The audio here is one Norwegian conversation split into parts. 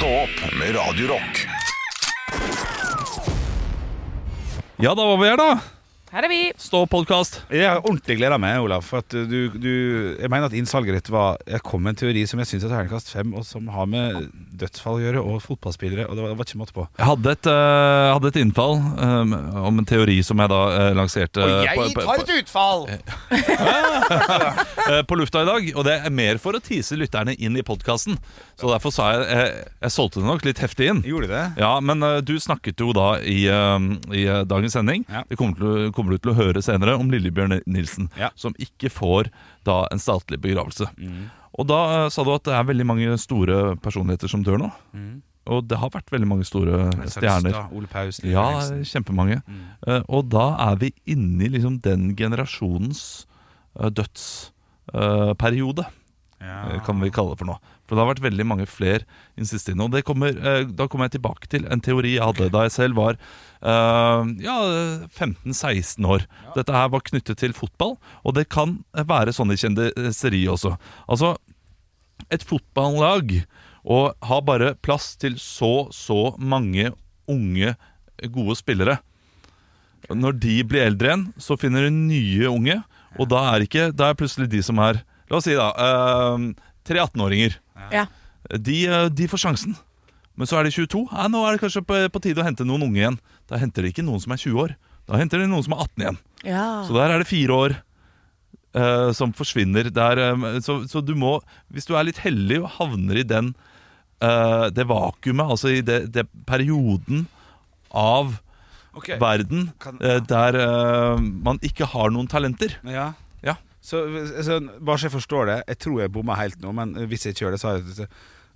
Stå opp med Radio Rock. Ja, da var vi her, da. Her er vi. Stå-podkast. Jeg har ordentlig gleda meg, Olav. For at du, du, jeg mener at innsalget ditt var Jeg kom med en teori som jeg syns er terningkast fem, og som har med dødsfall å gjøre, og fotballspillere. Og det var, det var ikke måte på. Jeg hadde et, eh, hadde et innfall um, om en teori som jeg da eh, lanserte på, på, på, et utfall! på lufta i dag. Og det er mer for å tease lytterne inn i podkasten. Så derfor sa jeg jeg, jeg solgte det nok litt heftig inn. Gjorde du det? Ja, men uh, du snakket jo da i, uh, i uh, dagens sending Ja. Det kommer, til, kommer du til å høre senere om Lillebjørn Nilsen, Ja. som ikke får da en statlig begravelse. Mm. Og da eh, sa du at det er veldig mange store personligheter som dør nå. Mm. Og det har vært veldig mange store stjerner. Ole Paus, Liv Ja, Eriksen. kjempemange. Mm. Eh, og da er vi inni liksom den generasjonens uh, dødsperiode. Kan vi kalle det for nå. For det har vært veldig mange flere i den siste tiden. Og det kommer, eh, da kommer jeg tilbake til en teori jeg hadde da jeg selv var uh, ja, 15-16 år. Dette her var knyttet til fotball, og det kan være sånn i kjendiseri også. Altså, et fotballag og har bare plass til så, så mange unge, gode spillere. Når de blir eldre igjen, så finner de nye unge, og da er, ikke, da er plutselig de som er La oss si, da. Uh, tre 18-åringer. Ja. De, eh, de får sjansen. Men så er de 22. Ja, nå er det kanskje på, på tide å hente noen unge igjen. Da henter de ikke noen som er 20 år. Da henter de noen som er 18 igjen. ja. Så der er det fire år Uh, som forsvinner. Der, eh, så, så du må, hvis du er litt heldig og havner i den uh, det vakuumet, altså i det, det perioden av okay. verden Kan- eh, der man ikke har noen talenter. Ja. Ja. Så, så bare så jeg forstår det Jeg tror jeg bomma helt nå, men hvis jeg ikke gjør det, så har jeg det.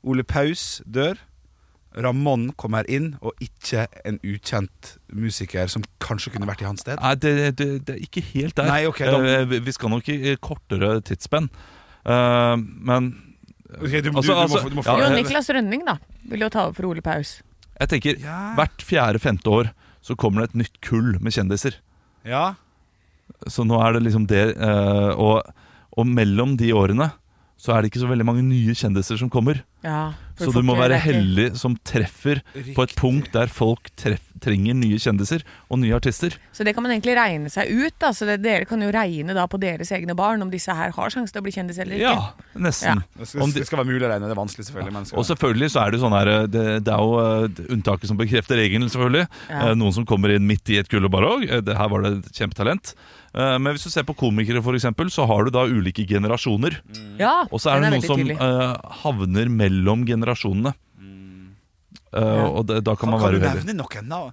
Ole Paus dør. Ramón kommer inn, og ikke en ukjent musiker som kanskje kunne vært i hans sted. Nei, det, det, det er ikke helt der. Nei, okay, da- Eh, vi- skal nok i kortere tidsspenn. Eh, men du, Altså, må, få- ja, Jo, Niklas Rønning, da. Vil jo ta over for Ole Paus. jeg tenker Ja. hvert fjerde-femte år så kommer det et nytt kull med kjendiser. Ja. Så nå er det liksom det eh, og, og mellom de årene så er det ikke så veldig mange nye kjendiser som kommer. Ja, Så du må være heldig som treffer på et punkt der folk treff, trenger nye kjendiser og nye artister. Så det kan man egentlig regne seg ut. da Så det, Dere kan jo regne da på deres egne barn om disse her har sjanse til å bli kjendis eller ikke. Ja, nesten. Det skal, det skal være mulig å regne. Det er vanskelig, selvfølgelig. Ja. skal, Og selvfølgelig så er det sånn her Det, det er jo eh, unntaket som bekrefter regelen, selvfølgelig. Ja. Eh, Noen som kommer inn midt i et kull og bare òg. eh, Her var det et kjempetalent. Eh, Men hvis du ser på komikere, for eksempel, så har du da ulike generasjoner. Ja, Og så er det noen som eh, havner mellom generasjonene. Uh, Ja. Og det, da kan kan, man kan være du nevne noen nav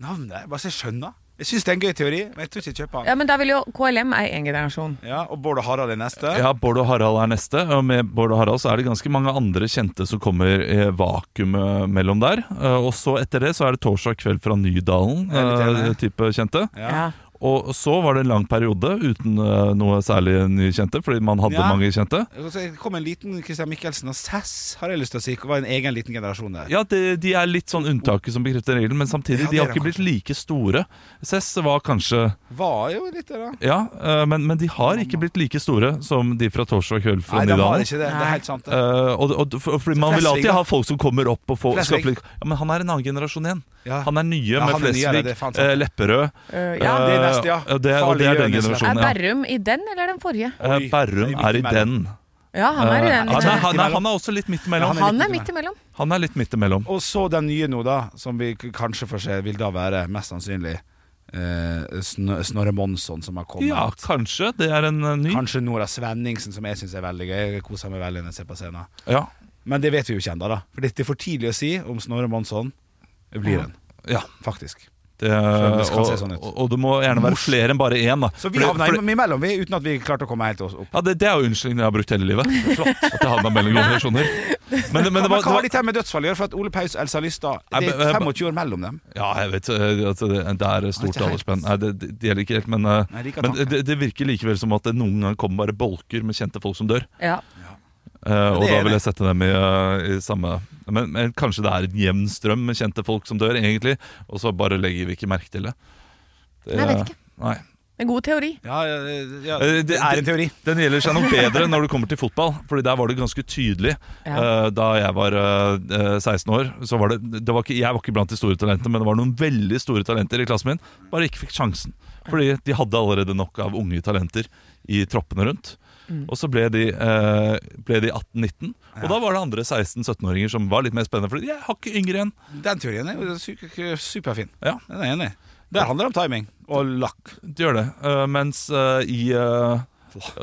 navn der? Bare så jeg skjønner. Jeg syns det er en gøy teori, men jeg tror ikke jeg kjøper den. Ja, men da vil jo KLM er én generasjon. Ja, og Bård og Harald er neste. Ja, Bård og Harald er neste. Og med Bård og Harald så er det ganske mange andre kjente som kommer i vakuumet mellom der. Eh, Og så etter det så er det torsdag kveld fra Nydalen, eh, type kjente. Ja. Og så var det en lang periode uten eh, noe særlig nye kjente, fordi man hadde Ja. mange kjente. Det kom en liten Christian Michelsen og Sass, har jeg lyst til å si. Det var en egen liten generasjon der. Ja, de, de er litt sånn unntaket som bekrefter regelen, men samtidig, Ja, de har ikke blitt like store. Sass var kanskje Var jo litt det, da. Ja, eh, men, men de har ikke blitt like store som de fra torsdag kveld fra Nei, de har ikke det. Det er helt sant. det. Eh, og, og, fordi Man vil alltid ha folk som kommer opp og får Flesvig. skaffe litt Ja, Men han er en annen generasjon igjen. Ja. Han er nye Ja, med han Flesvig, Lepperød. Ja. det er neste, ja. Det, og det er den generasjonen, ja. Er Berrum i den, eller den forrige? Eh, Oi, Berrum er i den. Ja, han er i Eh, den. han, er, han, er, han er også litt midt imellom. han er er midt imellom. Han er litt midt imellom. Og så den nye nå, da, som vi kanskje får se, vil da være mest sannsynlig eh, Sn Snorre Monsson som har kommet. Ja, kanskje. Det er en eh, ny. Kanskje Nora Svenningsen, som jeg syns er veldig gøy. Jeg koser meg veldig når jeg ser på scenen. Ja. Men det vet vi jo ikke ennå, da. For det er for tidlig å si om Snorre Monsson blir en, ja. faktisk. Det, det skal og, se sånn ut. og, og det må gjerne være flere enn bare én. Da. Så vi havna imellom, vi, uten at vi klarte å komme helt oss opp. Ja, det, det er jo unnskyldningen jeg har brukt hele livet. Flott At jeg havna mellom generasjoner. Men, men det Men var, hva har dette med dødsfall å gjøre? For at Ole Paus og Elsa Lystad Det er 25 år mellom dem. Ja, jeg vet eh, altså, det, er stort aldersspenn. Det, det, det gjelder ikke helt, men, eh, Nei, like men det, det virker likevel som at det noen ganger kommer bare bolker med kjente folk som dør. Ja. Eh, og da vil jeg sette dem i, uh, i samme men, men kanskje det er en jevn strøm med kjente folk som dør, egentlig, og så bare legger vi ikke merke til det. det jeg vet ikke. Nei. En god teori. Ja, ja, ja, Eh, det er en teori. Den gjelder seg nok bedre når det kommer til fotball, Fordi der var det ganske tydelig. Ja. Eh, Da jeg var eh, 16 år, så var det, det var ikke, Jeg var ikke blant de store talentene, men det var noen veldig store talenter i klassen min. Bare ikke fikk sjansen. Fordi de hadde allerede nok av unge talenter i troppene rundt. Og så ble de, eh, ble de 18-19, og da var det andre 16-17-åringer som var litt mer spennende. Fordi jeg har ikke yngre enn Den teorien er jo su- superfin. Ja, Den er jeg enig i. Der handler det om timing og lakk. det gjør det. Eh, mens eh, i eh,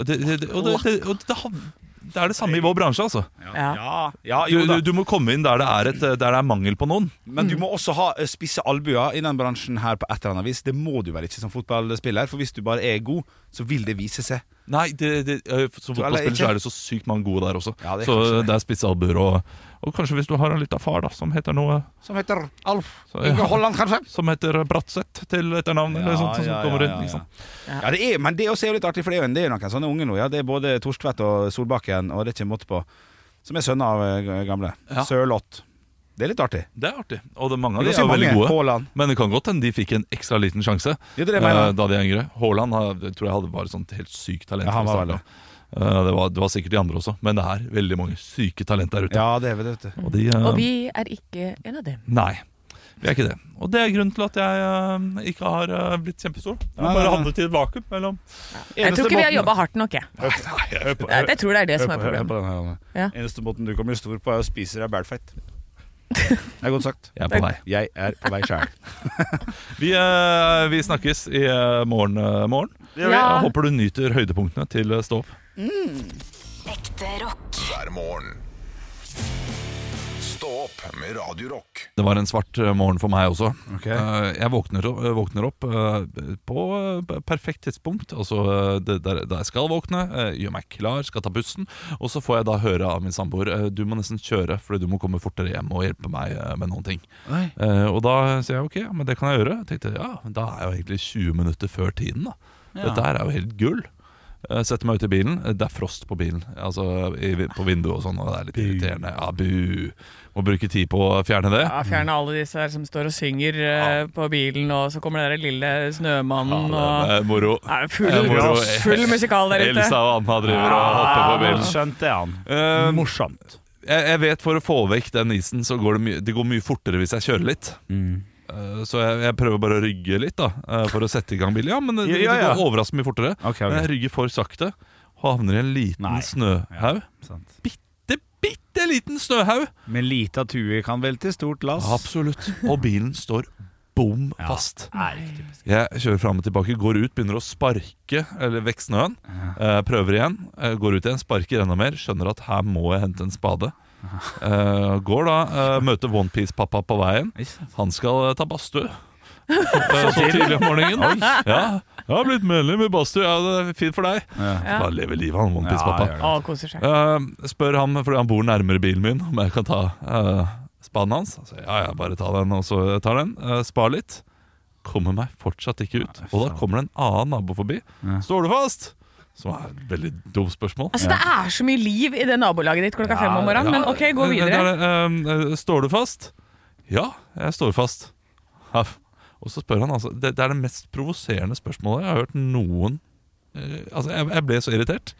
det, det, det, Og, det, det, og det, det er det samme i vår bransje, altså. Ja. ja, ja Du, jo da. du, du må komme inn der det er, et, der det er mangel på noen. Men du må også ha eh, spisse albuer i den bransjen her på et eller annet vis. Det må du vel ikke som fotballspiller, for hvis du bare er god, så vil det vise seg. Nei, det, det, eh, som fotballspiller så er det så sykt mange gode der også. Ja, det så det. er spisse albuer og, og kanskje hvis du har en liten far da som heter noe Som heter Alf Så, ja. Inge Holland, kanskje? Som heter Bratseth til etternavn, eller sånt, som kommer inn. Liksom. Ja, det er, men det også er jo litt artig, for det er jo, det er jo noen sånne unge nå. Ja. Det er både Torstvedt og Solbakken, og det er ikke måte på. Som er sønner av eh, gamle. Ja. Sørloth. Det er litt artig. Det er artig. Og det, mange av de er er jo veldig gode. Haaland. Men det kan godt hende de fikk en ekstra liten sjanse Ja, det er det eh, da de er yngre. Haaland tror jeg hadde bare sånt helt sykt talent. Ja, han var starten. Eh, det, var, det var sikkert de andre også, men det er veldig mange syke talent der ute. Ja, det er vet du. Og, de, eh, Og vi er ikke en av dem. Nei, vi er ikke det. Og det er grunnen til at jeg uh, ikke har uh, blitt kjempestor. Jeg har bare havnet i et vakuum mellom Jeg tror ikke vi har jobba hardt nok, jeg. Nei, nei, Hør på, Jeg, jeg tror det er det som er problemet. Ja. Eneste måten du kommer stor på, er å spise deg bælfeit. Det er godt sagt. Jeg er på vei. Jeg er på vei sjæl. Vi, eh, vi snakkes i eh, morgen. eh, morgen. Ja. Jeg håper du nyter høydepunktene til eh, Stå opp. Ekte rock. hver morgen. Det var en svart eh, morgen for meg også. Ok. Eh, Jeg våkner, eh, våkner opp på perfekt tidspunkt. Altså der, der jeg skal våkne, gjør meg klar, skal ta bussen. Og så får jeg da høre av min samboer du må nesten kjøre, fordi du må komme fortere hjem og hjelpe meg med noen ting. Oi. Eh, Og da sier jeg ok, men det kan jeg gjøre. Jeg tenkte ja, da er jeg jo egentlig 20 minutter før tiden. da Dette her er jo helt gull. Eh, Setter meg ut i bilen. Det er frost på bilen. Altså i, På vinduet og sånn, og det er litt irriterende. Ja, bu. Må bruke tid på å fjerne det. Ja, Fjerne alle disse her som står og synger ja. på bilen, og så kommer den lille snømannen Ja, og det er moro. Er full, Det er moro. full musikal der ute. Elsa og Anna driver og hopper på bilen. Skjønt det, han. Uh, Morsomt. jeg, jeg vet For å få vekk den isen, så går det, mye, det går mye fortere hvis jeg kjører litt. Eh, så jeg, jeg prøver bare å rygge litt da eh, for å sette i gang bilen. Ja, men det, ja. det går overraskende mye fortere. Okay, okay. Men jeg rygger for sakte og havner i en liten Nei. snøhaug. Ja, Bitte, bitte liten snøhaug! Med lita tue kan velte stort lass. Absolutt. Og bilen står bom fast. Ja. Jeg kjører fram og tilbake, går ut, begynner å sparke Eller vekk snøen. Eh, prøver igjen, eh, går ut igjen, sparker enda mer. Skjønner at her må jeg hente en spade. Eh, går da, uh, møter Onepiece-pappa på veien. Han skal uh, ta badstue. Så tidlig om morgenen. Ja, jeg har blitt medlem i badstue. Ja, det er fint for deg. Ja. Bare lever livet, han Onepiece-pappa. Ja. Eh, spør ham, fordi han bor nærmere bilen min, om jeg kan ta uh, spaden hans. Altså, ja, ja, bare ta den, og så tar den. Uh, spar litt. Kommer meg fortsatt ikke ut. Og da kommer det en annen nabo forbi. Står du fast? Som er et veldig dumt spørsmål. Altså, Det er så mye liv i det nabolaget ditt klokka fem om morgenen, men ok, gå videre. er, eh, står du fast? Ja, jeg står fast. Og så spør han altså Det, det er det mest provoserende spørsmålet jeg har hørt noen eh, Altså, jeg, jeg ble så irritert.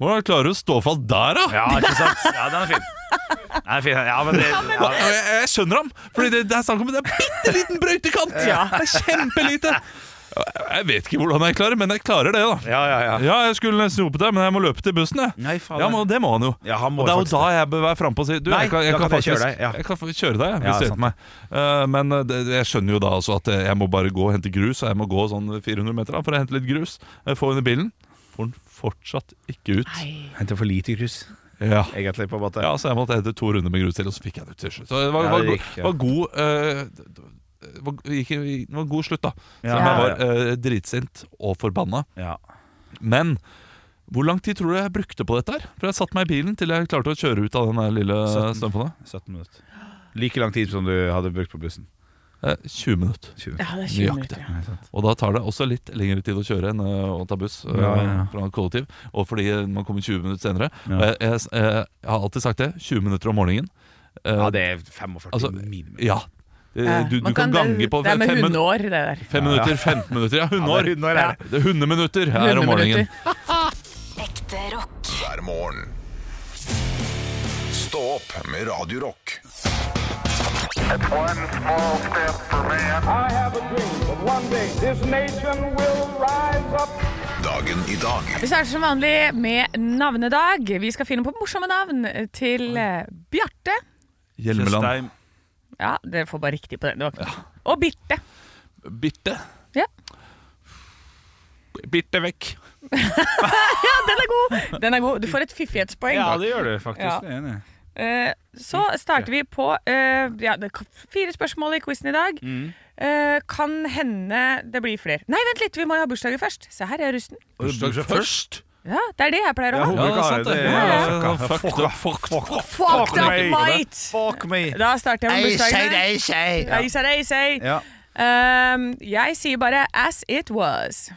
Hvordan klarer du å stå fast der, da? Ja, ikke sant? Ja, den er fin. Den er fin. Ja, men det ja. Jeg, jeg skjønner ham, Fordi det, det er snakk om en bitte liten brøytekant! Ja. Det er kjempelite! Jeg vet ikke hvordan jeg klarer men jeg klarer det. da Ja, ja, ja. Ja, jeg skulle nesten hjulpet deg, men jeg må løpe til bussen. jeg Nei, faen. Ja, men Det må han jo. Ja, han må og Det er jo da jeg bør være frampå og si Du, Nei, jeg kan, jeg kan, kan jeg faktisk kjøre deg, ja. Jeg kan få kjøre deg, hvis Ja, du hjelper meg. Uh, men eh, det, jeg skjønner jo da altså at jeg må bare gå og hente grus, og jeg må gå sånn 400 meter da, for å hente litt grus. Få under henne i bilen. Får den fortsatt ikke ut. Nei. Henter for lite grus, Ja. egentlig, på en måte. Ja, Så jeg måtte hente to runder med grus til, og så fikk jeg det ut til slutt. Så det var, Ja, det gikk, ja. var god eh, det var, gikk, det var god slutt, da. Ja, Selv om jeg var eh, dritsint og forbanna. Ja. Men hvor lang tid tror du jeg brukte på dette? her? For jeg satte meg i bilen til jeg klarte å kjøre ut av den der lille 17. snøfonna. 17 minutter. Like lang tid som du hadde brukt på bussen. Eh, 20 minutter. 20 Ja, det er 20 Nøyaktig. minutter. Ja. Og da tar det også litt lengre tid å kjøre enn eh, å ta buss eh, Ja, ja, ja. fra kollektiv. Og fordi man kommer 20 minutter senere. Ja. Og jeg, jeg, jeg, jeg har alltid sagt det. 20 minutter om morgenen. Eh, Ja, det er 45 Altså, minimum. Ja. Eh, Du, du kan, kan gange på Det er med hundeår, det der. fem minutter, 15 minutter. Ja, hundeår. Ja, det er hundeår, er det. Det er hundeminutter her om morgenen. Ekte rock. hver morgen. Stå opp med Radio Rock. One small step for man. I have a dream that one day this nation will rise up. Dagen i dag Vi starter som vanlig med navnedag. Vi skal finne på morsomme navn til eh, Bjarte. Hjelmeland. Ja, dere får bare riktig på den. Det var- Og Birte. Birte. Ja. Birte vekk. ja, den er god! Den er god. Du får et fiffighetspoeng. Ja, da. det gjør du faktisk. Ja. Jeg er enig. Eh, så starter vi på eh, ja, det er fire spørsmål i quizen i dag. Mm. Eh, kan hende det blir flere. Nei, vent litt, vi må jo ha bursdager først. Se her er rusten. Bursdag først. Ja, det er det jeg pleier å ha. Ja, det er sant det. fucked up, mate! Fuck me. Da starter jeg med sei. Ja, Um, jeg sier bare 'as it was'.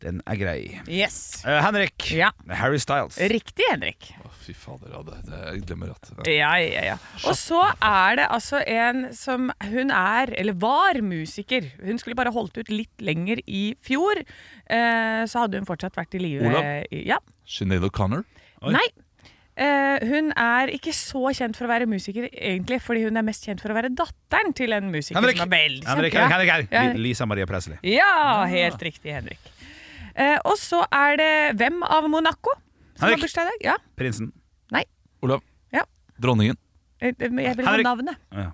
den er grei. Yes. Uh, Henrik. Ja. Harry Styles. Riktig, Henrik. Fy fader, ja, det, det jeg glemmer at Ja, ja, ja. Og så er det altså en som Hun er, eller var, musiker. Hun skulle bare holdt ut litt lenger i fjor. Eh, så hadde hun fortsatt vært i live. Olav? Ja. Sinead O'Connor. Nei. Eh, hun er ikke så kjent for å være musiker, egentlig, fordi hun er mest kjent for å være datteren til en musiker Henrik. som er veldig kjent. Henrik. Henrik, Henrik, Ja. Lisa Maria Presley. Ja, helt riktig, Henrik. Eh, og så er det hvem av Monaco som har bursdag i dag? Ja. Prinsen. Nei. Olav. Ja. Dronningen. Eh, Jeg vil ha Henrik. navnet. Ja.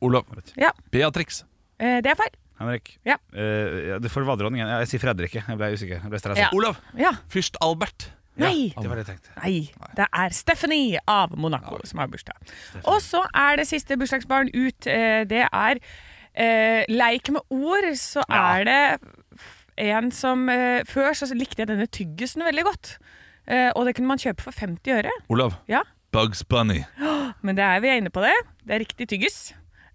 Olav. Ja. Beatrix. Eh, det er feil. Henrik. Ja. Eh, ja, det får være dronningen. Jeg sier Fredrik. Jeg ble usikker. Jeg ble. Ja. Olav. Ja. Fyrst Albert. Nei. Det var det jeg tenkte. Nei, det er Stephanie av Monaco som har bursdag. Og så er det siste bursdagsbarn ut. eh, Det er eh, leik med ord. Så er det en som eh, Før så likte jeg denne tyggisen veldig godt. Eh, og det kunne man kjøpe for 50 øre. Olav. Ja, Bugs Bunny. Men det er vi er inne på det. Det er riktig tyggis.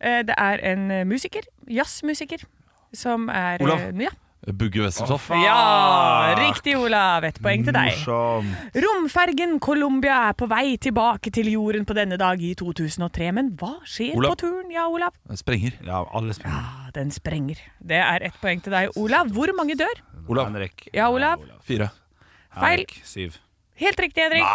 Eh, det er en eh, musiker. Jazzmusiker. Som er eh, Ja. Bugge Westertoft. ja! Riktig, Olav. Ett poeng til deg. Morsom. Romfergen Colombia er på vei tilbake til jorden på denne dag i 2003. Men hva skjer Olav. på turen? Ja, Olav? Den Sprenger. Ja, alle sprenger. Ja, den sprenger. Det er ett poeng til deg, Olav. Hvor mange dør? Olav. Henrik. Ja, Olav. Fire. Feil. Henrik. Syv. Helt riktig, Henrik.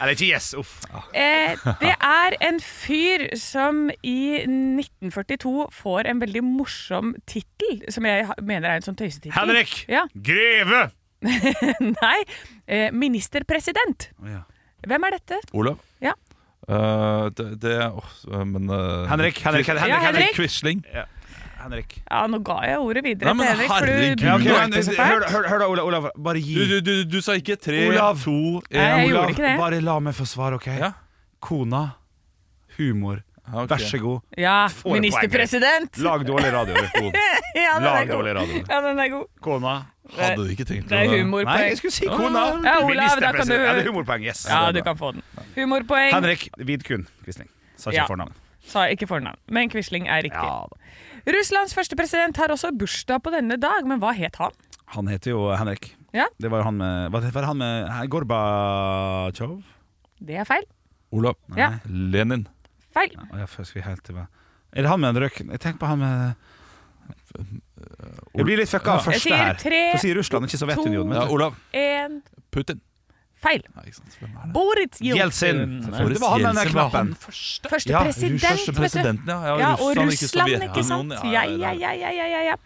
Eller ikke yes. Uff. Eh, det er en fyr som i 1942 får en veldig morsom tittel, som jeg mener er en sånn tøysetittel. Henrik! Ja. Greve! Nei. Eh, ministerpresident. Oh, ja. Hvem er dette? Olav. Ja. Uh, det, det oh, Men uh, Henrik, Henrik, Henrik, Ja, Henrik. Henrik. Quisling. Henrik. Ja, nå ga jeg ordet videre Nei, men til Henrik, for du Ja, ok, men, så hør, hør, hør da, Olav, Olav. Bare gi. Du, du, du, du sa ikke tre, Olav. to, én. gjorde Olav, ikke det. bare la meg få svar, OK? Ja. Kona. Humor. Okay. Vær så god. Ja, Får ministerpresident. Lag dårlig radio. er. Ja, er Lag dårlig radio. Ja, den er god. Kona. Hadde du ikke tenkt Det er humorpoeng. Nei, jeg skulle si kona. Ja, Olav, da kan du-. Ja, det er humorpoeng. Yes. Ja, er du kan få den. Humorpoeng. Henrik Vidkun Quisling. Sa ikke Ja. fornavn. Sa ikke fornavn, men Quisling er riktig. Ja, da. Russlands første president har også bursdag på denne dag, men hva het han? Han heter jo Henrik. Ja. Det var jo han med Hva var han med Gorbatsjov? Det er feil. Olav. Ja. Lenin. Feil. Ja, først skal helt til Er det han med en røk Jeg tenker på han med Jeg blir litt fucka av. Jeg første sier her. tre, For sier Russland, ikke Sovjetunionen. Ja. Olav. En Putin. Feil. Det? Boris Jeltsin. Det var han med den der Jeltsin var knappen. første. Første Ja, president, Første vet du. presidenten, ja. ja, Ja, og Russland, ikke, ikke sant? Ja, ja, ja, ja, ja, ja, ja.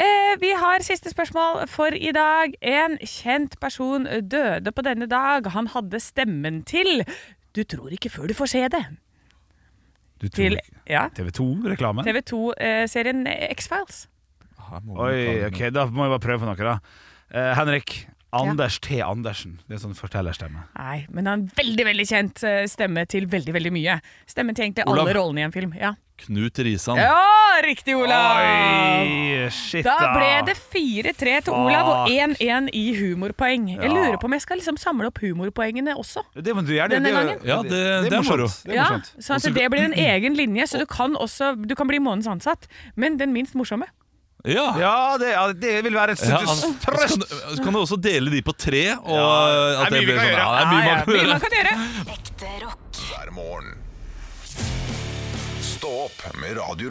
Eh, vi har siste spørsmål for i dag. En kjent person døde på denne dag. Han hadde stemmen til Du tror ikke før du får se det. Du tror Til ikke ja, TV 2-reklame? TV 2-serien X-Files. Her må vi Oi, ok, da må jeg bare prøve på noe, da. Eh, Henrik. Anders T. Andersen. Det er sånn fortellerstemme. Nei, men han har en veldig veldig kjent eh, stemme til veldig veldig mye. Stemmen til egentlig alle Olav. rollene i en film. Ja, Knut Risan. ja riktig, Olav! Oi, shit Da ble det 4-3 til Olav og 1-1 i humorpoeng. Jeg lurer på om jeg skal liksom samle opp humorpoengene også. Det må du gjerne. Denne er gangen? Ja, det- det er moro. morsomt. Det Ja, sånn at det blir en egen linje, så du kan også Du kan bli månedens ansatt, men den minst morsomme. Ja, Ja, det, ja, det vil være et Ja, altså, så så kan du også dele de på tre. Og Ja, det er mye vi kan sånn, gjøre. ja, det er mye man kan gjøre. kan gjøre. Ekte rock. hver morgen. Stå opp med Radio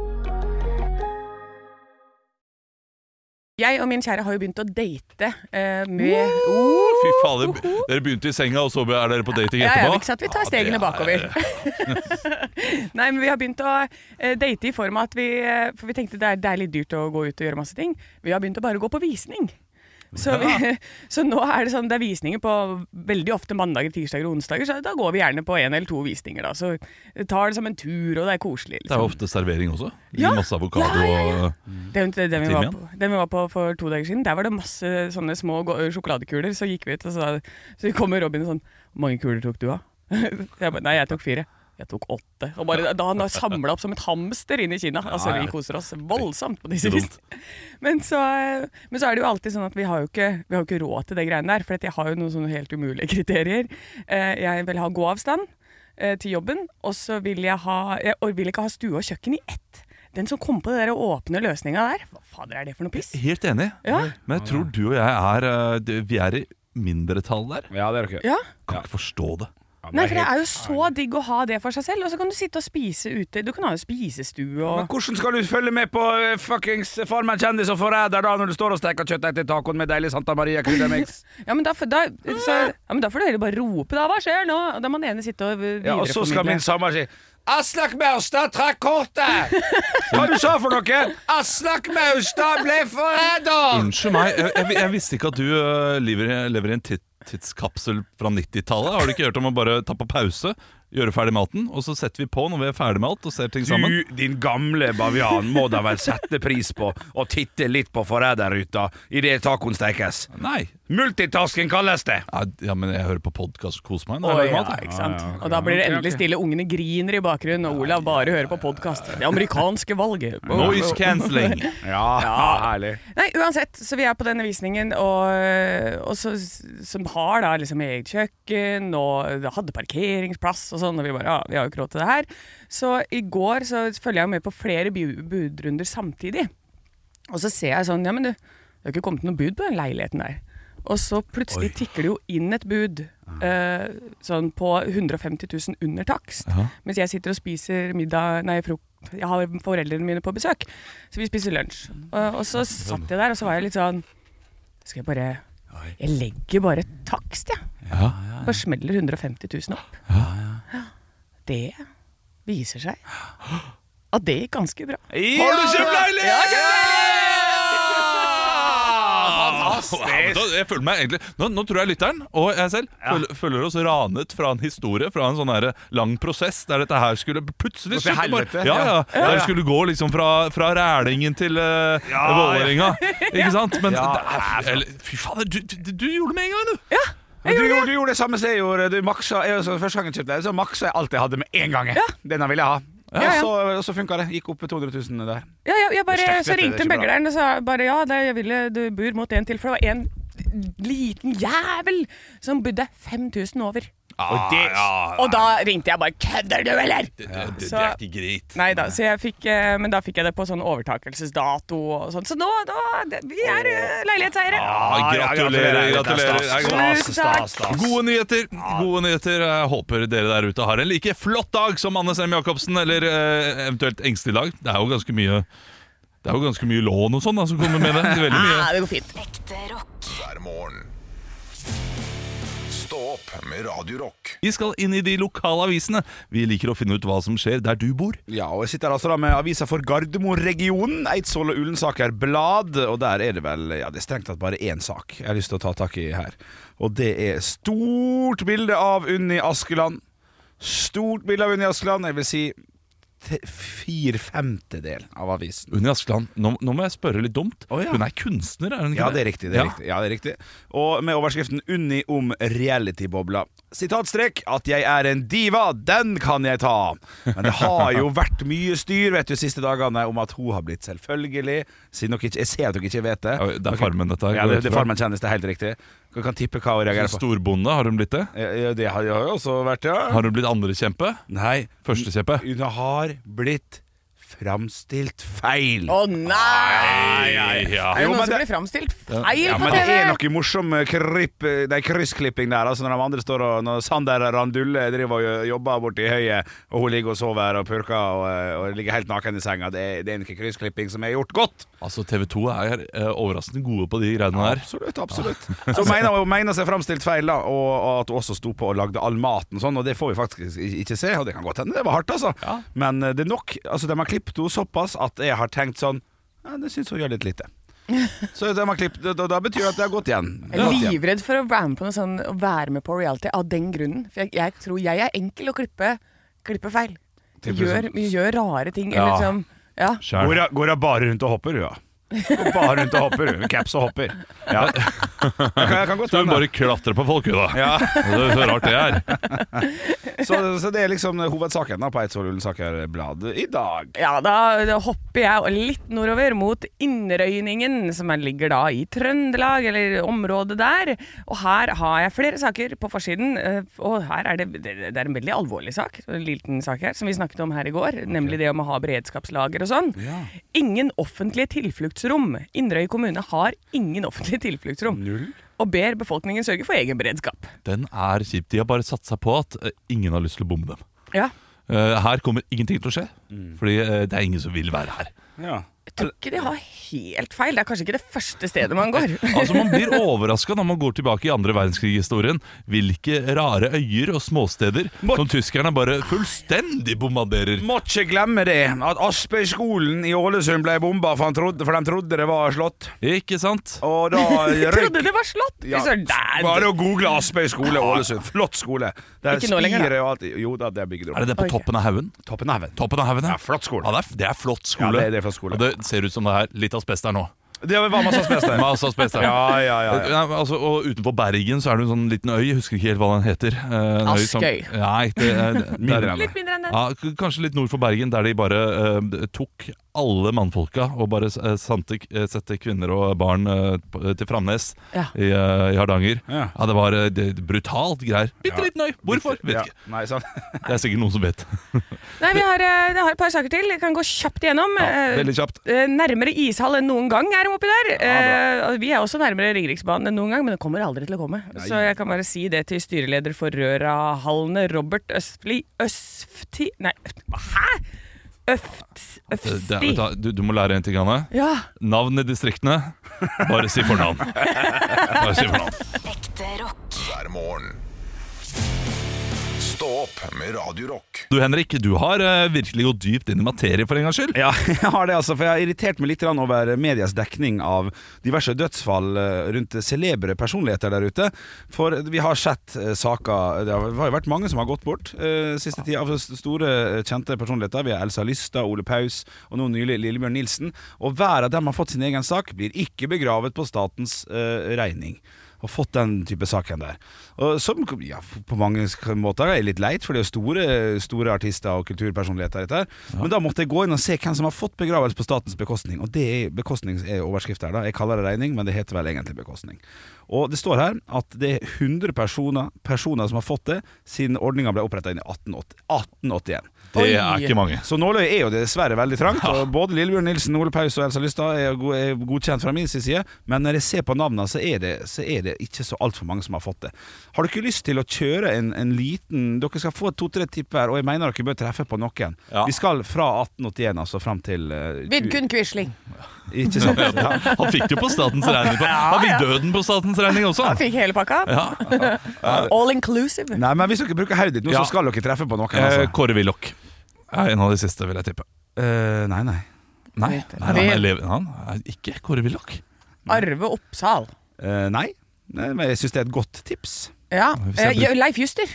Jeg og min kjære har jo begynt å date eh, med Fy fader, dere begynte i senga, og så er dere på dating Ja, ja, etterpå? ikke sant? Vi tar Ja, stegene er- bakover. Nei, men vi har begynt å eh, date i form av at vi eh, For vi tenkte det er, det er litt dyrt å gå ut og gjøre masse ting. Vi har begynt å bare gå på visning. Så, vi, så nå er det sånn det er visninger på veldig ofte mandager, tirsdager og onsdager. Så da går vi gjerne på en eller to visninger. da Så tar det som en tur, og det er koselig. Det er Liksom. ofte servering også. Ja. Masse avokado Ja, ja, ja. og Den, den, vi var på, den vi var på for to dager siden, der var det masse sånne små sjokoladekuler. Så gikk vi ut, og så, så kommer Robin og sånn Hvor mange kuler tok du, av? Jeg bare, Nei, jeg tok fire. Jeg tok åtte. Og bare, da han har samla opp som et hamster inn i Kina. Altså, Vi koser oss voldsomt på disse Ikke Men, så, men så er det jo alltid sånn at vi har jo ikke, vi har jo ikke råd til det greiene der. For jeg har jo noen sånne helt umulige kriterier. Eh, Jeg vil ha gåavstand eh, til jobben, og så vil jeg ha Jeg vil ikke ha stue og kjøkken i ett. Den som kom på det der åpne løsninga der, hva fader er det for noe piss? Helt enig. Ja. Men jeg tror du og jeg er eh, Vi er i mindretall der. Ja, det er dere. Ja. Kan ikke forstå det. Nei, for det er jo så digg å ha det for seg selv, og så kan du sitte og spise ute. Du kan ha spisestue spisestue Men hvordan skal du følge med på eh, fuckings Farmen kjendis og forræder da, når du står og steker kjøttdeig til tacoen med deilig Santa Maria kryddermix? Ja, men da, da, så, ja, men da får du heller bare rope da, hva skjer nå? Og da må den ene sitte og videreformidle. Ja, og så skal min samboer si Aslak Maurstad trakk kortet! Hva du sa for noe? Aslak Maurstad ble forræder! Unnskyld meg, jeg, jeg, jeg visste ikke at du eh, lever, lever i en tid- tidskapsel fra 90-tallet. Har du ikke hørt om å bare ta på pause, gjøre ferdig maten, og så setter vi på når vi er ferdig med alt og ser ting sammen? Du, din gamle bavian, må da vel sette pris på å titte litt på forræderruta idet tacoen stekes. Nei. Multitasking kalles det. Ja, Ja, men jeg hører på podkast og koser meg. Når jeg lager mat, ikke sant? Ja, ja, ok. Og da blir det endelig stille. Ungene griner i bakgrunnen, og Olav bare hører på podkast. Det amerikanske valget. Noise cancelling. Ja, herlig. Nei, uansett, så vi er på denne visningen, og, og så, som har da liksom eget kjøkken, og hadde parkeringsplass og sånn, og vi bare, ja, vi har jo ikke råd til det her. Så i går så følger jeg med på flere budrunder samtidig. Og så ser jeg sånn, ja men du, det har ikke kommet noe bud på den leiligheten der. Og så plutselig tikker det jo inn et bud eh, sånn på 150 000 under takst. Mens jeg sitter og spiser middag, nei, frok jeg har foreldrene mine på besøk, så vi spiser lunsj. Og, og så satt jeg der, og så var jeg litt sånn Skal jeg bare Jeg legger bare takst, jeg. Ja. ja. Bare smeller 150 000 opp. Ja, Ja. Det viser seg at det gikk ganske bra. Har du kjøpt leilighet?! Ja, men da- jeg føler meg egentlig nå, nå tror jeg lytteren og jeg selv føler, føler oss ranet fra en historie, fra en sånn her lang prosess der dette her skulle plutselig Gå til bare- helvete. Ja, ja. Ja. Der det skulle gå liksom fra, fra Rælingen til uh, Ja, Vålerenga. Ikke sant? Men Ja, det er, eller, fy fader, du, du, du gjorde det med en gang, du! Men du, gjorde, du gjorde det samme som jeg gjorde. Du maksa, jeg, så første gang jeg kjøpte det, så maksa jeg alt jeg hadde med en gang. Ja. Denne ville jeg ha. Ja, ja. Og så, og så funka det. Gikk opp med 200 000 der. Ja, ja, jeg bare, er så ringte ikke megleren og sa bare ja, det, jeg ville du bur mot en til. For det var en liten jævel som bodde 5000 over. Og, Og da ringte jeg bare 'kødder du, eller?' det, det, det Så- er ikke greit. Nei da, så jeg fikk, eh, men da fikk jeg det på sånn overtakelsesdato og sånn. Så nå, da, vi er eh, leilighetseiere. Ah, gratulerer, gratulerer. gratulerer. Stas, stas, Gode nyheter. Gode nyheter. Jeg håper dere der ute har en like flott dag som Anne Sem Jacobsen, eller eh, eventuelt engstelig dag. Det er jo ganske mye Det er jo ganske mye lån og sånn som kommer med det. Veldig mye. Ja, det går fint. Ekte rock. hver morgen. Med Radio Rock. Vi skal inn i de lokale avisene. Vi liker å finne ut hva som skjer der du bor. Ja, og jeg sitter altså da med avisa for Gardermoen-regionen, Eidsvoll og Ullensaker Blad. Og der er det vel ja, det er strengt tatt bare én sak jeg har lyst til å ta tak i her. Og det er stort bilde av Unni Askeland. Stort bilde av Unni Askeland. Jeg vil si fire femtedel av avisen. Unni Askeland, nå, nå må jeg spørre litt dumt. Oh, ja. Hun er kunstner, er hun ikke Ja, det er riktig. det er Ja. riktig, ja, det er riktig Og med overskriften 'Unni om reality-bobla'. Sitatstrek 'At jeg er en diva, den kan jeg ta'. Men det har jo vært mye styr vet du, siste dagene om at hun har blitt selvfølgelig. Ikke, jeg ser at dere ikke vet det. Ja, det er Farmen, dette her. Ja, det, det er Farmen kjennes, det er helt riktig. Dere kan tippe hva hun reagerer på. Storbonde, har hun blitt det? Ja, ja, Det har jeg også vært, ja. Har hun blitt andrekjempe? Nei, Førstekjempe? hun har blitt framstilt feil. Å nei! Ja. Er det Jo, noen men som det- blir framstilt feil Ja, på men det er TV? noe morsom eh, krypp, er nei, kryssklipping der. Altså Når de andre står og Når Sander Randulle driver og jobber borti høyet, og hun ligger og sover og purker og, eh, og ligger helt naken i senga, det er, det er noe kryssklipping som er gjort godt. Altså, TV 2 er eh, overraskende gode på de greiene der. Absolutt. absolutt Så mener hun mener seg framstilt feil, da og, og at hun også sto på og lagde all maten og sånn, og det får vi faktisk ikke se. Og det kan godt hende det var hardt, altså. Ja. Men eh, det er nok. Altså De har klippet henne såpass at jeg har tenkt sånn ja, Det syns hun gjør litt lite. Så de har klippet, da, da betyr det at det har gått igjen. Jeg er livredd for å være med på noe sånn Å være med på reality av den grunnen. For jeg, jeg tror jeg er enkel å klippe, klippe feil. Gjør, sånn. gjør rare ting. Ja. Eller liksom Ja. Går jeg, Går jeg bare rundt og hopper, ja? Bare rundt og hopper, Med Caps og hopper. Ja. Jeg kan, jeg kan godt Så hun bare klatrer på folk, hun da. ja. Det er så rart det er. så, så det er liksom hovedsaken da på Eidsvoll i dag. Ja, da, da hopper jeg litt nordover mot Innrøyningen, som er- ligger da i Trøndelag, eller området der. Og her har jeg flere saker på forsiden, eh, og her er det, det, er en veldig alvorlig sak, en liten sak her, som vi snakket om her i går, nemlig det om å ha beredskapslager og sånn. Ingen offentlige tilfluktsrom. Inderøy kommune har ingen offentlige tilfluktsrom. Og ber befolkningen sørge for egen beredskap. Den er kjip. De har bare satt seg på at eh, ingen har lyst til å bombe dem. Ja. Eh, her kommer ingenting til å skje, fordi eh, det er ingen som vil være her. Ja. Jeg tror ikke de har helt feil. Det er kanskje ikke det første stedet man går. Altså Man blir overraska når man går tilbake i andre verdenskrig-historien. Hvilke rare øyer og småsteder Mot som tyskerne bare fullstendig bombarderer. Må ikke glemme det, at Aspøyskolen i Ålesund ble bomba for, han trodde, for de trodde det var slått. Ikke sant? Og da røyk trodde det var slått! Ja, Bare å google Aspøy skole Ålesund. Flott skole. Det er Ikke nå lenger, da. og alt. Jo da, det er bygd Er det det på toppen av haugen? Toppen av haugen. Toppen av haugen, Ja, flott skole. Ja, det, er, det er flott Ja, skole. er, det er flott skole. Det ser ut som det er litt asbest der nå. Det var masse asbest der. Masse asbest der. Ja, ja, ja. ja. Altså, og utenfor Bergen så er det en sånn liten øy, jeg husker ikke helt hva den heter. Eh, en øy som- Askøy. Nei, det, er- det, Mindre er- enn det. Litt mindre enn det. Ja, k- kanskje litt nord for Bergen, der de bare eh, tok alle mannfolka og bare sendte, eh, sette kvinner og barn eh, på- til Framnes Ja. i, eh, i Hardanger. Ja. Ja, Det var eh, det, brutalt greier. Bitte liten øy! Hvorfor? Vet Ja, ikke. Nei, sant. Det er sikkert noen som vet. Nei, vi har, eh, jeg har et par saker til. Jeg kan gå kjapt igjennom. Ja, Veldig kjapt. eh, Nærmere ishall enn noen gang er oppi der. Eh, vi er også nærmere Ringeriksbanen enn noen gang, men det kommer aldri til å komme. Så jeg kan bare si det til styreleder for Rørahallene, Robert Østfli Østfti Nei, hæ?! Øfts, Det, det, Øfsti. du, du, du må lære en ting, Anne. Ja. Navn i distriktene. Bare si fornavn. Bare si fornavn. Ekte rock. hver morgen. Stå opp med Radio Rock. Du Henrik, du har eh, virkelig gått dypt inn i materie for en gangs skyld. Ja, jeg har det altså, for jeg har irritert meg litt grann over medias dekning av diverse dødsfall eh, rundt celebre personligheter der ute. For vi har sett eh, saker Det har har jo vært mange som har gått bort eh, siste tida. Av store, eh, kjente personligheter. Vi har Elsa Lysta, Ole Paus og nå nylig Lillebjørn Nilsen. Og hver av dem har fått sin egen sak, blir ikke begravet på statens eh, regning. Og fått den type saken der. Og som ja, på mange måter er litt leit, for det er jo store, store artister og kulturpersonligheter. Dette her. Men da måtte jeg gå inn og se hvem som har fått begravelse på statens bekostning. Og det er bekostning er overskrift her. da Jeg kaller det regning, men det heter vel egentlig bekostning. Og det står her at det er 100 personer, personer som har fått det siden ordninga ble oppretta i 1880 1881. Det Oi. er ikke mange. Så nåløyet er jo dessverre veldig trangt. Og både Lillebjørn Nilsen, Ole Paus og Elsa Lystad er, er godkjent fra min side. Men når jeg ser på navnene, så er det, så er det ikke så altfor mange som har fått det. Har dere lyst til å kjøre en, en liten Dere skal få to-tre tipp hver, og jeg mener dere bør treffe på noen. Ja. Vi skal fra 1881 altså fram til uh, Vidkun Quisling. Ikke sant? Ja. Han fikk det jo på statens regning. på- Han fikk døden på statens regning også. Han fikk hele pakka. Ja. All inclusive. Nei, men hvis dere bruker hodet ditt nå, Ja. så skal dere treffe på noen. Eh, Altså. Kåre Willoch er en av de siste, vil jeg tippe. Uh, nei, nei. Nei, nei han, er han er ikke Kåre Willoch. Arve Oppsal. Uh, nei. Nei, men jeg syns det er et godt tips. Ja. Jeg Eh, Leif Juster.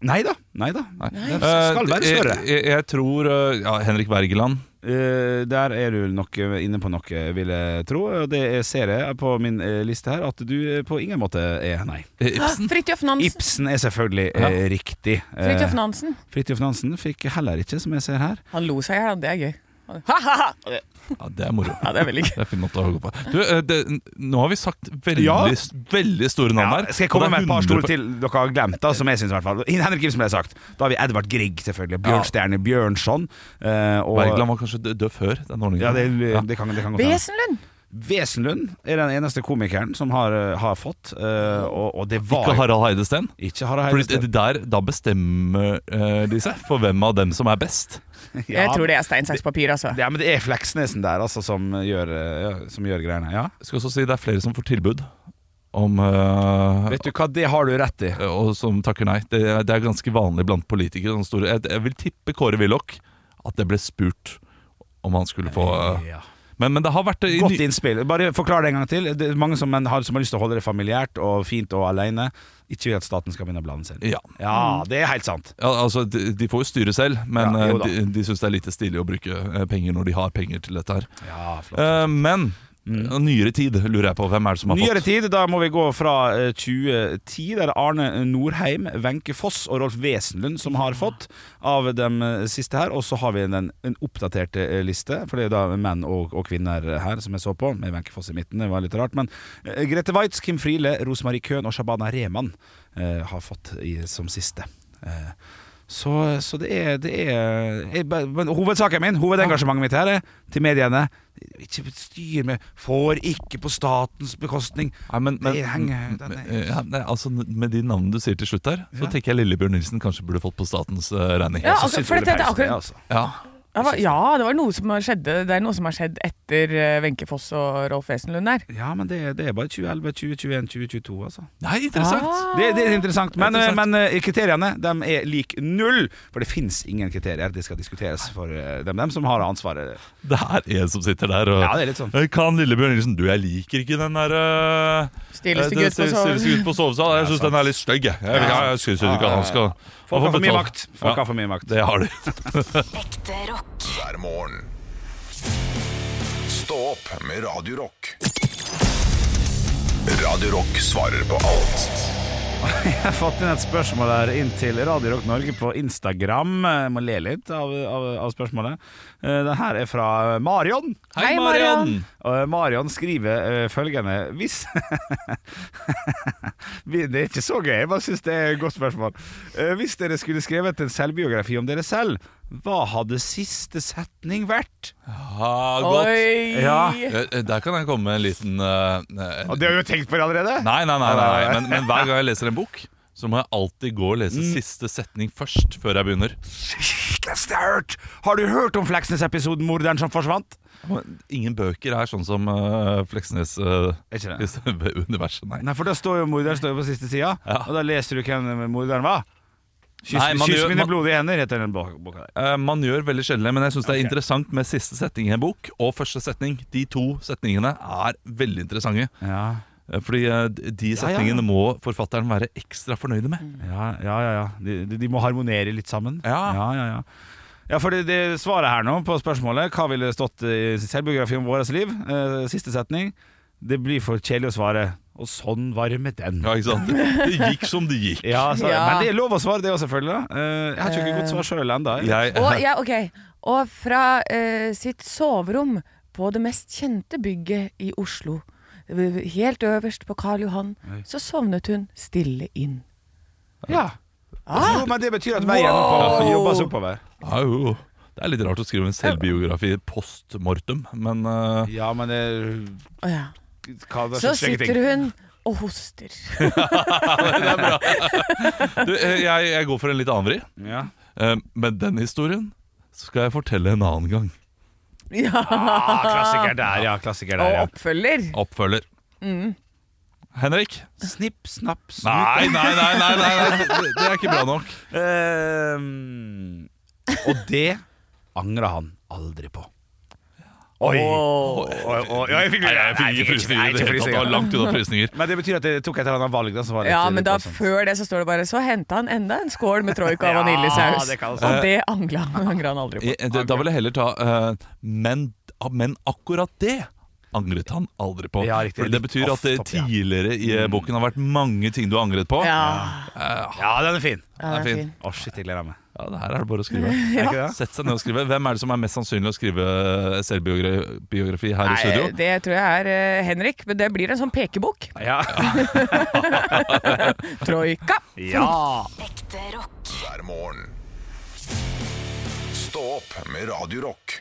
Nei da. Nei da. Nei. Den skal være Eh, større. Jeg, jeg, jeg tror eh, ja, Henrik Wergeland. Uh, der er du nok inne på noe, vil jeg tro. Og det ser jeg på min eh, liste her, at du eh, på ingen måte er nei. Eh, Ibsen. Fridtjof Nansen. Ibsen er selvfølgelig ja. riktig. Eh, Fridtjof Nansen. Fridtjof Nansen fikk heller ikke, som jeg ser her. Han lo seg i hjel, det er gøy. Ha-ha-ha! Ja, det er moro. Ja, det er veldig gøy. Det er fin måte å gå på. Du, eh, det, nå har vi sagt veldig, Ja. veldig store navn her. Ja, skal jeg og komme er med et par 100 store til dere har glemt, da, som jeg syns i hvert fall. Henrik Ibsen ble sagt. Da har vi Edvard Grieg, selvfølgelig. Bjørnstjerne Bjørnson. eh, og Wergeland var kanskje dø- død før den ordningen. ja, det, det, kan, det kan godt hende. Wesenlund er den eneste komikeren som har, eh, har fått, eh, og, og det var Ikke Harald Heidesteen. Ikke Harald Fordi Heidesteen. det der, Da bestemmer eh, de seg for hvem av dem som er best. Jeg tror det er stein, saks, papir, altså. Ja, men det er Fleksnesen der altså, som, gjør, eh, ja, som gjør greiene. Ja. Jeg skal også si Det er flere som får tilbud om uh, Vet du hva, det har du rett i. Og som takker nei. Det, er- det er ganske vanlig blant politikere. Store. Jeg, jeg vil tippe Kåre Willoch at det ble spurt om han skulle få uh, Ja. Men, men det har vært Godt innspill. Bare forklar det en gang til. Det er mange som har, som har lyst til å holde det familiært og fint og alene. Ikke vil at staten skal begynne å blande seg inn. Ja. Ja, det er helt sant. Ja, altså, de, de får jo styre selv, men Ja, eh, de, de syns det er lite stilig å bruke eh, penger når de har penger til dette her. Ja, flott. Eh, men nyere tid lurer jeg på. Hvem er det som har Mm. Nyere fått? tid, da må vi gå fra eh, 2010, der det er Arne Norheim, Wenche Foss og Rolf Wesenlund som har fått av de eh, siste her. Og så har vi en, en oppdatert eh, liste, for det er da menn og, og kvinner her som jeg så på, med Wenche Foss i midten. Det var litt rart. Men eh, Grete Waitz, Kim Friele, Rosemarie Køhn og Shabana Rehman eh, har fått i, som siste. Eh, så, så det er, det er jeg, men Hovedsaken min, hovedengasjementet mitt her er til mediene. Ikke styr med 'får ikke på statens bekostning'. Nei, men, men, Det henger- den er- ja, nei, altså, Med de navnene du sier til slutt der, så Ja. tenker jeg Lillebjørn Nilsen kanskje burde fått på statens uh, regning. Ja, altså, for det, det er det, akkurat- altså. Ja. Ja, det var noe som har skjedde, det er noe som har skjedd etter eh, Wenche Foss og Rolf Wesenlund der. Ja, men det, det er bare 2011, 2021, 2022, altså. Nei, interessant! Ah. Det, det er interessant. Men, Interessant. men eh, kriteriene de er lik null. For det fins ingen kriterier. Det skal diskuteres for eh, dem, dem som har ansvaret. Det er en som sitter der og Ja, det er litt sånn. Kan Lillebjørn Nilsen Du, jeg liker ikke den der uh, Stilleste gutt på Stilleste gutt på sovesal. Jeg syns den er litt stygg. jeg. Jeg, jeg, jeg synes ikke han skal Folk har for mye makt. Folk har for mye makt. Det har de. Ekte rock. hver morgen. Stå opp med Radio Rock. Radio Rock svarer på alt Jeg har fått inn et spørsmål her inn til Radio Rock Norge på Instagram. Jeg må le litt av, av, av spørsmålet. Eh, Det her er fra Marion. Hei, Marion. Og eh, Marion skriver eh, følgende Hvis Det er ikke så gøy, jeg bare syns det er et godt spørsmål. Eh, Hvis dere skulle skrevet en selvbiografi om dere selv, hva hadde siste setning vært? Ja, godt. Oi! Ja. Eh, Der kan jeg komme med en liten uh, uh, det har du tenkt på det allerede? Nei, nei, nei, nei. Men, men hver gang jeg leser en bok, så må jeg alltid gå og lese Mm. siste setning først, før jeg begynner. Jeg har du hørt om Fleksnes-episoden 'Morderen som forsvant'? Ingen bøker er sånn som uh, Fleksnes uh, Er universet, nei. Nei, for da står jo morderen står jo på siste sida, Ja. og da leser du hvem morderen var. Kyss, Nei, kyss gjør- mine blodige hender, heter den bo- boka der. Eh, man gjør veldig sjelden det, men jeg syns det er interessant med siste setning i en bok og første setning. De to setningene er veldig interessante. Ja, Eh, Fordi de de ja. setningene må forfatteren være ekstra fornøyde med. ja, ja. ja, ja. De, de- må harmonere litt sammen. Ja. ja, ja, ja. Ja, for det, det svaret her nå på spørsmålet Hva ville stått i selvbiografien om vårt liv? Eh, siste setning. Det blir for kjedelig å svare. Og sånn var det med den. Ja, ikke sant? Det gikk som det gikk. Ja, så, Ja. Men det er lov å svare, det òg, selvfølgelig. Eh, jeg har ikke godt svar sjøl ennå. Og, ja, ok. og fra uh, sitt soverom på det mest kjente bygget i Oslo, helt øverst på Karl Johan, så sovnet hun stille inn. Ja. Ah. Jo, men det betyr at veien Wow. jobbes oppover. Au. Det er litt rart å skrive en selvbiografi post mortem, men uh, Ja, men det oh, ja. Det er Så sitter hun og hoster. du, eh, jeg, jeg går for en litt annen vri. Ja. Eh, Men den historien skal jeg fortelle en annen gang. Ja. Ah, klassiker der, ja. Klassiker der, Og ja. oppfølger. Mm. Henrik? Snipp, snapp, snup. Nei, nei, nei, nei, nei, nei. Det, det er ikke bra nok. Um, og det angrer han aldri på. Oi. Oh, oh, jeg fikk Nei, jeg fikk ikke frysninger det. Det var langt unna frysninger. Men det betyr at det tok et eller annet valg. Da, som var litt, Ja, men da før det så står det bare Så henta han enda en skål med troika og Ja, vaniljesaus. det og det angla han aldri på. Da vil jeg heller ta uh, men, men akkurat det angret han aldri på. Ja, riktig. For det betyr at det ja. tidligere i mm. boken har vært mange ting du har angret på. Ja, Ja, den er fin. ja, er er fin. Å, shit, jeg gleder meg. Ja, det her er det bare å skrive. ja. Sett seg ned og skrive. Hvem er det som er mest sannsynlig å skrive selvbiografi her i studio? Det tror jeg er eh, Henrik, men det blir en sånn pekebok. Ja. Troika. ja. Ekte rock. hver morgen. Stå opp med Radio Rock.